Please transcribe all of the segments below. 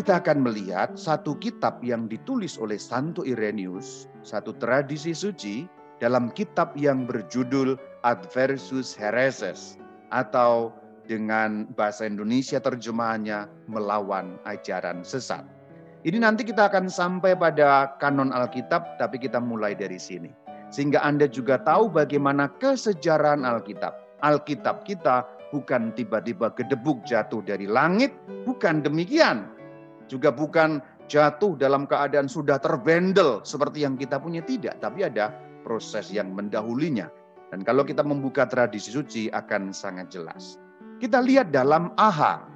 kita akan melihat satu kitab yang ditulis oleh Santo Irenaeus, satu tradisi suci dalam kitab yang berjudul Adversus Hereses atau dengan bahasa Indonesia terjemahannya melawan ajaran sesat. Ini nanti kita akan sampai pada kanon Alkitab, tapi kita mulai dari sini. Sehingga Anda juga tahu bagaimana kesejarahan Alkitab. Alkitab kita bukan tiba-tiba gedebuk jatuh dari langit, bukan demikian juga bukan jatuh dalam keadaan sudah terbendel seperti yang kita punya tidak, tapi ada proses yang mendahulinya. Dan kalau kita membuka tradisi suci akan sangat jelas. Kita lihat dalam AHA.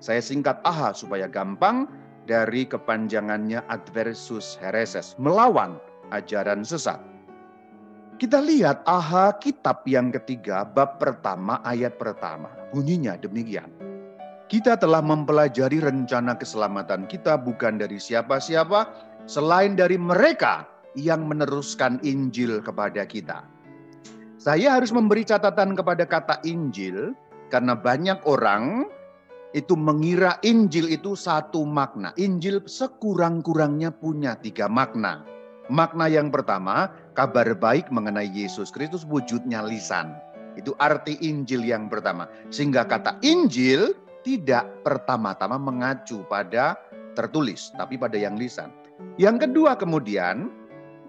Saya singkat AHA supaya gampang dari kepanjangannya adversus hereses, melawan ajaran sesat. Kita lihat AHA kitab yang ketiga, bab pertama, ayat pertama. Bunyinya demikian. Kita telah mempelajari rencana keselamatan kita bukan dari siapa-siapa, selain dari mereka yang meneruskan Injil kepada kita. Saya harus memberi catatan kepada kata Injil, karena banyak orang itu mengira Injil itu satu makna. Injil sekurang-kurangnya punya tiga makna. Makna yang pertama, kabar baik mengenai Yesus Kristus wujudnya lisan. Itu arti Injil yang pertama. Sehingga kata Injil tidak pertama-tama mengacu pada tertulis, tapi pada yang lisan. Yang kedua kemudian,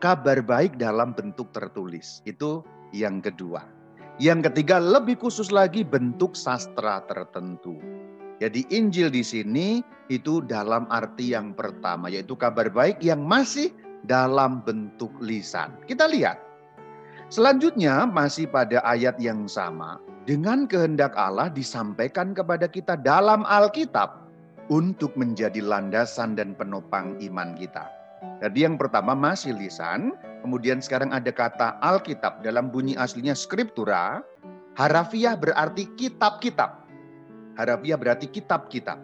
kabar baik dalam bentuk tertulis. Itu yang kedua. Yang ketiga lebih khusus lagi bentuk sastra tertentu. Jadi Injil di sini itu dalam arti yang pertama yaitu kabar baik yang masih dalam bentuk lisan. Kita lihat. Selanjutnya masih pada ayat yang sama dengan kehendak Allah disampaikan kepada kita dalam Alkitab untuk menjadi landasan dan penopang iman kita. Jadi yang pertama masih lisan, kemudian sekarang ada kata Alkitab dalam bunyi aslinya skriptura, harafiah berarti kitab-kitab. Harafiah berarti kitab-kitab.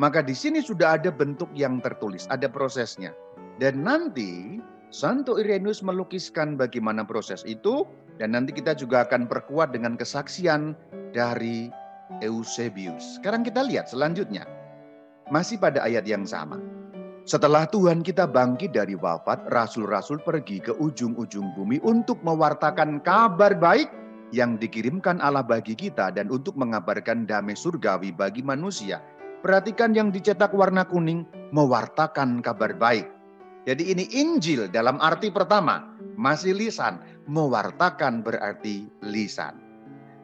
Maka di sini sudah ada bentuk yang tertulis, ada prosesnya. Dan nanti Santo Irenaeus melukiskan bagaimana proses itu dan nanti kita juga akan perkuat dengan kesaksian dari Eusebius. Sekarang kita lihat selanjutnya. Masih pada ayat yang sama. Setelah Tuhan kita bangkit dari wafat, rasul-rasul pergi ke ujung-ujung bumi untuk mewartakan kabar baik yang dikirimkan Allah bagi kita dan untuk mengabarkan damai surgawi bagi manusia. Perhatikan yang dicetak warna kuning, mewartakan kabar baik. Jadi ini Injil dalam arti pertama, masih lisan, mewartakan berarti lisan.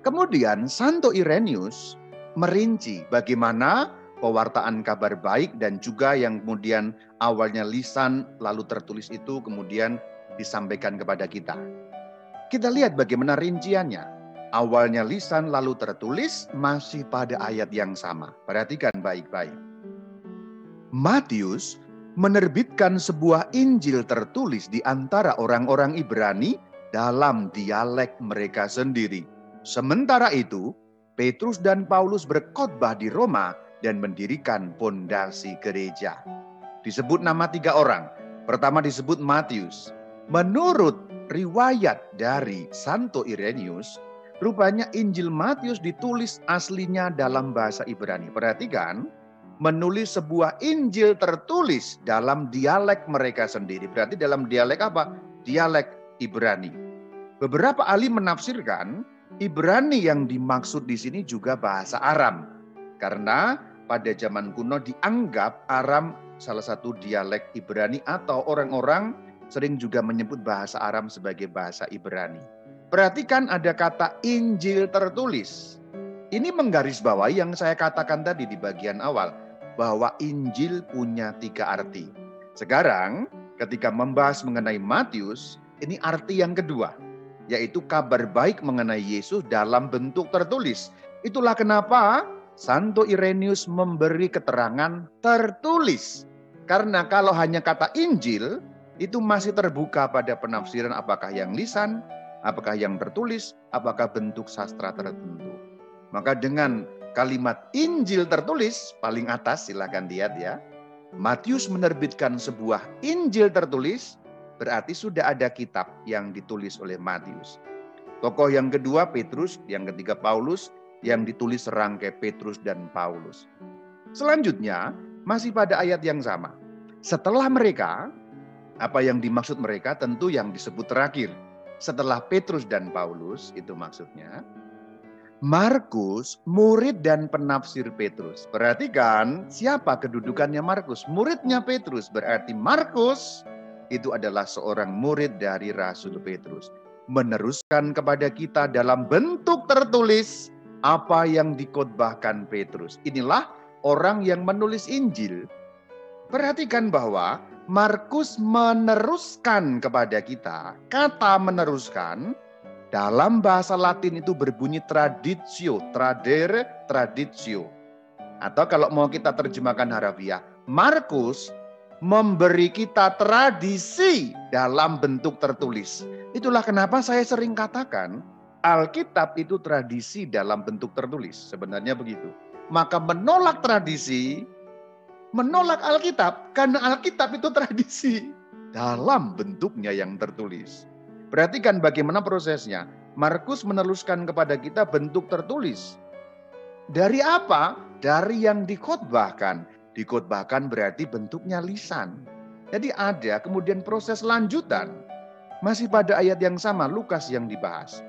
Kemudian Santo Irenaeus merinci bagaimana pewartaan kabar baik dan juga yang kemudian awalnya lisan lalu tertulis itu kemudian disampaikan kepada kita. Kita lihat bagaimana rinciannya. Awalnya lisan lalu tertulis masih pada ayat yang sama. Perhatikan baik-baik. Matius menerbitkan sebuah Injil tertulis di antara orang-orang Ibrani dalam dialek mereka sendiri. Sementara itu, Petrus dan Paulus berkhotbah di Roma dan mendirikan pondasi gereja. Disebut nama tiga orang. Pertama disebut Matius. Menurut riwayat dari Santo Irenaeus, rupanya Injil Matius ditulis aslinya dalam bahasa Ibrani. Perhatikan, menulis sebuah Injil tertulis dalam dialek mereka sendiri. Berarti dalam dialek apa? Dialek Ibrani. Beberapa ahli menafsirkan Ibrani yang dimaksud di sini juga bahasa Aram. Karena pada zaman kuno dianggap Aram salah satu dialek Ibrani atau orang-orang sering juga menyebut bahasa Aram sebagai bahasa Ibrani. Perhatikan ada kata Injil tertulis. Ini menggarisbawahi yang saya katakan tadi di bagian awal bahwa Injil punya tiga arti. Sekarang ketika membahas mengenai Matius, ini arti yang kedua, yaitu kabar baik mengenai Yesus dalam bentuk tertulis. Itulah kenapa Santo Irenaeus memberi keterangan tertulis. Karena kalau hanya kata Injil, itu masih terbuka pada penafsiran apakah yang lisan, apakah yang tertulis, apakah bentuk sastra tertentu. Maka dengan kalimat Injil tertulis, paling atas silahkan lihat ya. Matius menerbitkan sebuah Injil tertulis Berarti sudah ada kitab yang ditulis oleh Matius. Tokoh yang kedua Petrus, yang ketiga Paulus, yang ditulis serangkai Petrus dan Paulus. Selanjutnya, Masih pada ayat yang sama. Setelah mereka, apa yang dimaksud mereka tentu yang disebut terakhir. Setelah Petrus dan Paulus, itu maksudnya. Markus, murid dan penafsir Petrus. Perhatikan siapa kedudukannya Markus. Muridnya Petrus, berarti Markus itu adalah seorang murid dari Rasul Petrus. Meneruskan kepada kita dalam bentuk tertulis apa yang dikotbahkan Petrus. Inilah orang yang menulis Injil. Perhatikan bahwa Markus meneruskan kepada kita. Kata meneruskan dalam bahasa Latin itu berbunyi traditio, tradere, traditio. Atau kalau mau kita terjemahkan harafiah, Markus memberi kita tradisi dalam bentuk tertulis. Itulah kenapa saya sering katakan Alkitab itu tradisi dalam bentuk tertulis. Sebenarnya begitu. Maka menolak tradisi, menolak Alkitab karena Alkitab itu tradisi dalam bentuknya yang tertulis. Perhatikan bagaimana prosesnya. Markus meneruskan kepada kita bentuk tertulis. Dari apa? Dari yang dikhotbahkan. Dikhotbahkan berarti bentuknya lisan. Jadi ada kemudian proses lanjutan. Masih pada ayat yang sama Lukas yang dibahas.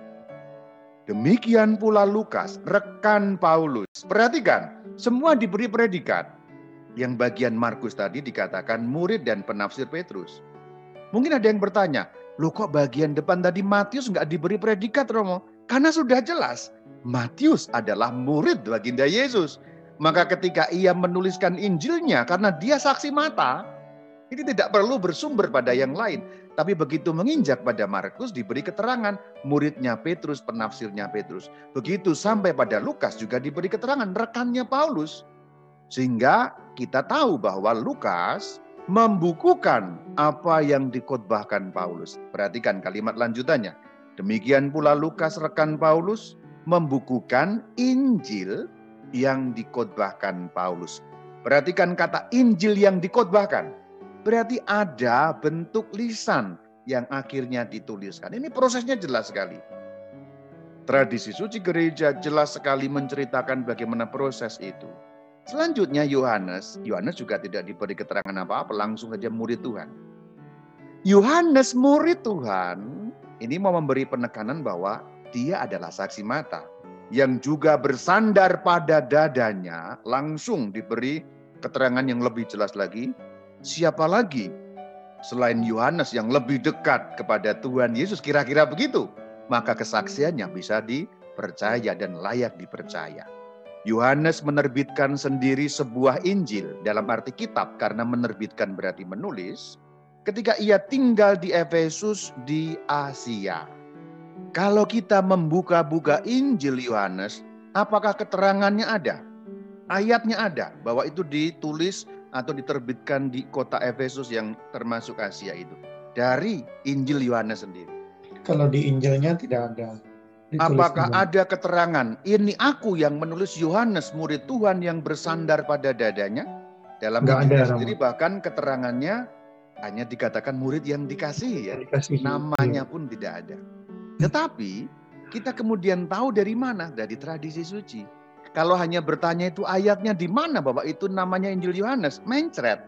Demikian pula Lukas, rekan Paulus. Perhatikan, semua diberi predikat. Yang bagian Markus tadi dikatakan murid dan penafsir Petrus. Mungkin ada yang bertanya, Loh kok bagian depan tadi Matius nggak diberi predikat Romo? Karena sudah jelas Matius adalah murid baginda Yesus. Maka ketika ia menuliskan Injilnya karena dia saksi mata, ini tidak perlu bersumber pada yang lain. Tapi begitu menginjak pada Markus diberi keterangan muridnya Petrus, penafsirnya Petrus. Begitu sampai pada Lukas juga diberi keterangan rekannya Paulus. Sehingga kita tahu bahwa Lukas membukukan apa yang dikotbahkan Paulus. Perhatikan kalimat lanjutannya. Demikian pula Lukas rekan Paulus membukukan Injil yang dikotbahkan Paulus. Perhatikan kata Injil yang dikotbahkan. Berarti ada bentuk lisan yang akhirnya dituliskan. Ini prosesnya jelas sekali. Tradisi suci gereja jelas sekali menceritakan bagaimana proses itu. Selanjutnya Yohanes, Yohanes juga tidak diberi keterangan apa-apa, langsung saja murid Tuhan. Yohanes murid Tuhan ini mau memberi penekanan bahwa dia adalah saksi mata yang juga bersandar pada dadanya langsung diberi keterangan yang lebih jelas lagi. Siapa lagi selain Yohanes yang lebih dekat kepada Tuhan Yesus kira-kira begitu, maka kesaksiannya bisa dipercaya dan layak dipercaya. Yohanes menerbitkan sendiri sebuah Injil dalam arti kitab karena menerbitkan berarti menulis ketika ia tinggal di Efesus di Asia. Kalau kita membuka-buka Injil Yohanes, apakah keterangannya ada? Ayatnya ada bahwa itu ditulis atau diterbitkan di kota Efesus yang termasuk Asia itu. Dari Injil Yohanes sendiri. Kalau di Injilnya tidak ada. Apakah ada keterangan ini aku yang menulis Yohanes murid Tuhan yang bersandar pada dadanya? Dalam ada sendiri bahkan keterangannya hanya dikatakan murid yang dikasih ya. Dikasih, Namanya iya. pun tidak ada. Tetapi kita kemudian tahu dari mana? Dari tradisi suci. Kalau hanya bertanya itu ayatnya di mana bahwa itu namanya Injil Yohanes, mencret.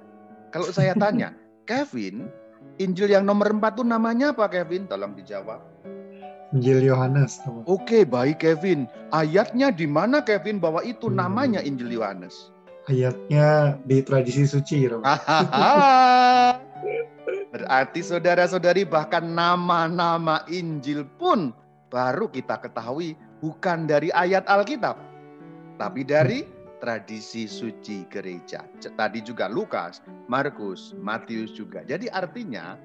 Kalau saya tanya, Kevin, Injil yang nomor 4 itu namanya apa Kevin? Tolong dijawab. Injil Yohanes. Oke, baik Kevin. Ayatnya di mana Kevin bahwa itu hmm. namanya Injil Yohanes? Ayatnya di tradisi suci. Berarti saudara-saudari bahkan nama-nama Injil pun baru kita ketahui bukan dari ayat Alkitab. Tapi dari tradisi suci gereja. Tadi juga Lukas, Markus, Matius juga. Jadi artinya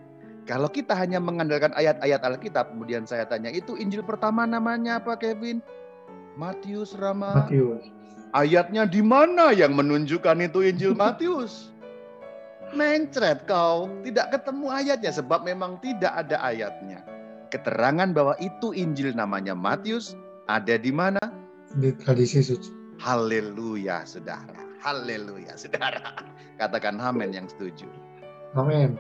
kalau kita hanya mengandalkan ayat-ayat Alkitab, kemudian saya tanya, itu Injil pertama namanya apa Kevin? Matius Rama. Matius. Ayatnya di mana yang menunjukkan itu Injil Matius? Mencret kau, tidak ketemu ayatnya sebab memang tidak ada ayatnya. Keterangan bahwa itu Injil namanya Matius ada di mana? Di tradisi suci. Haleluya, saudara. Haleluya, saudara. Katakan amin yang setuju. Amin.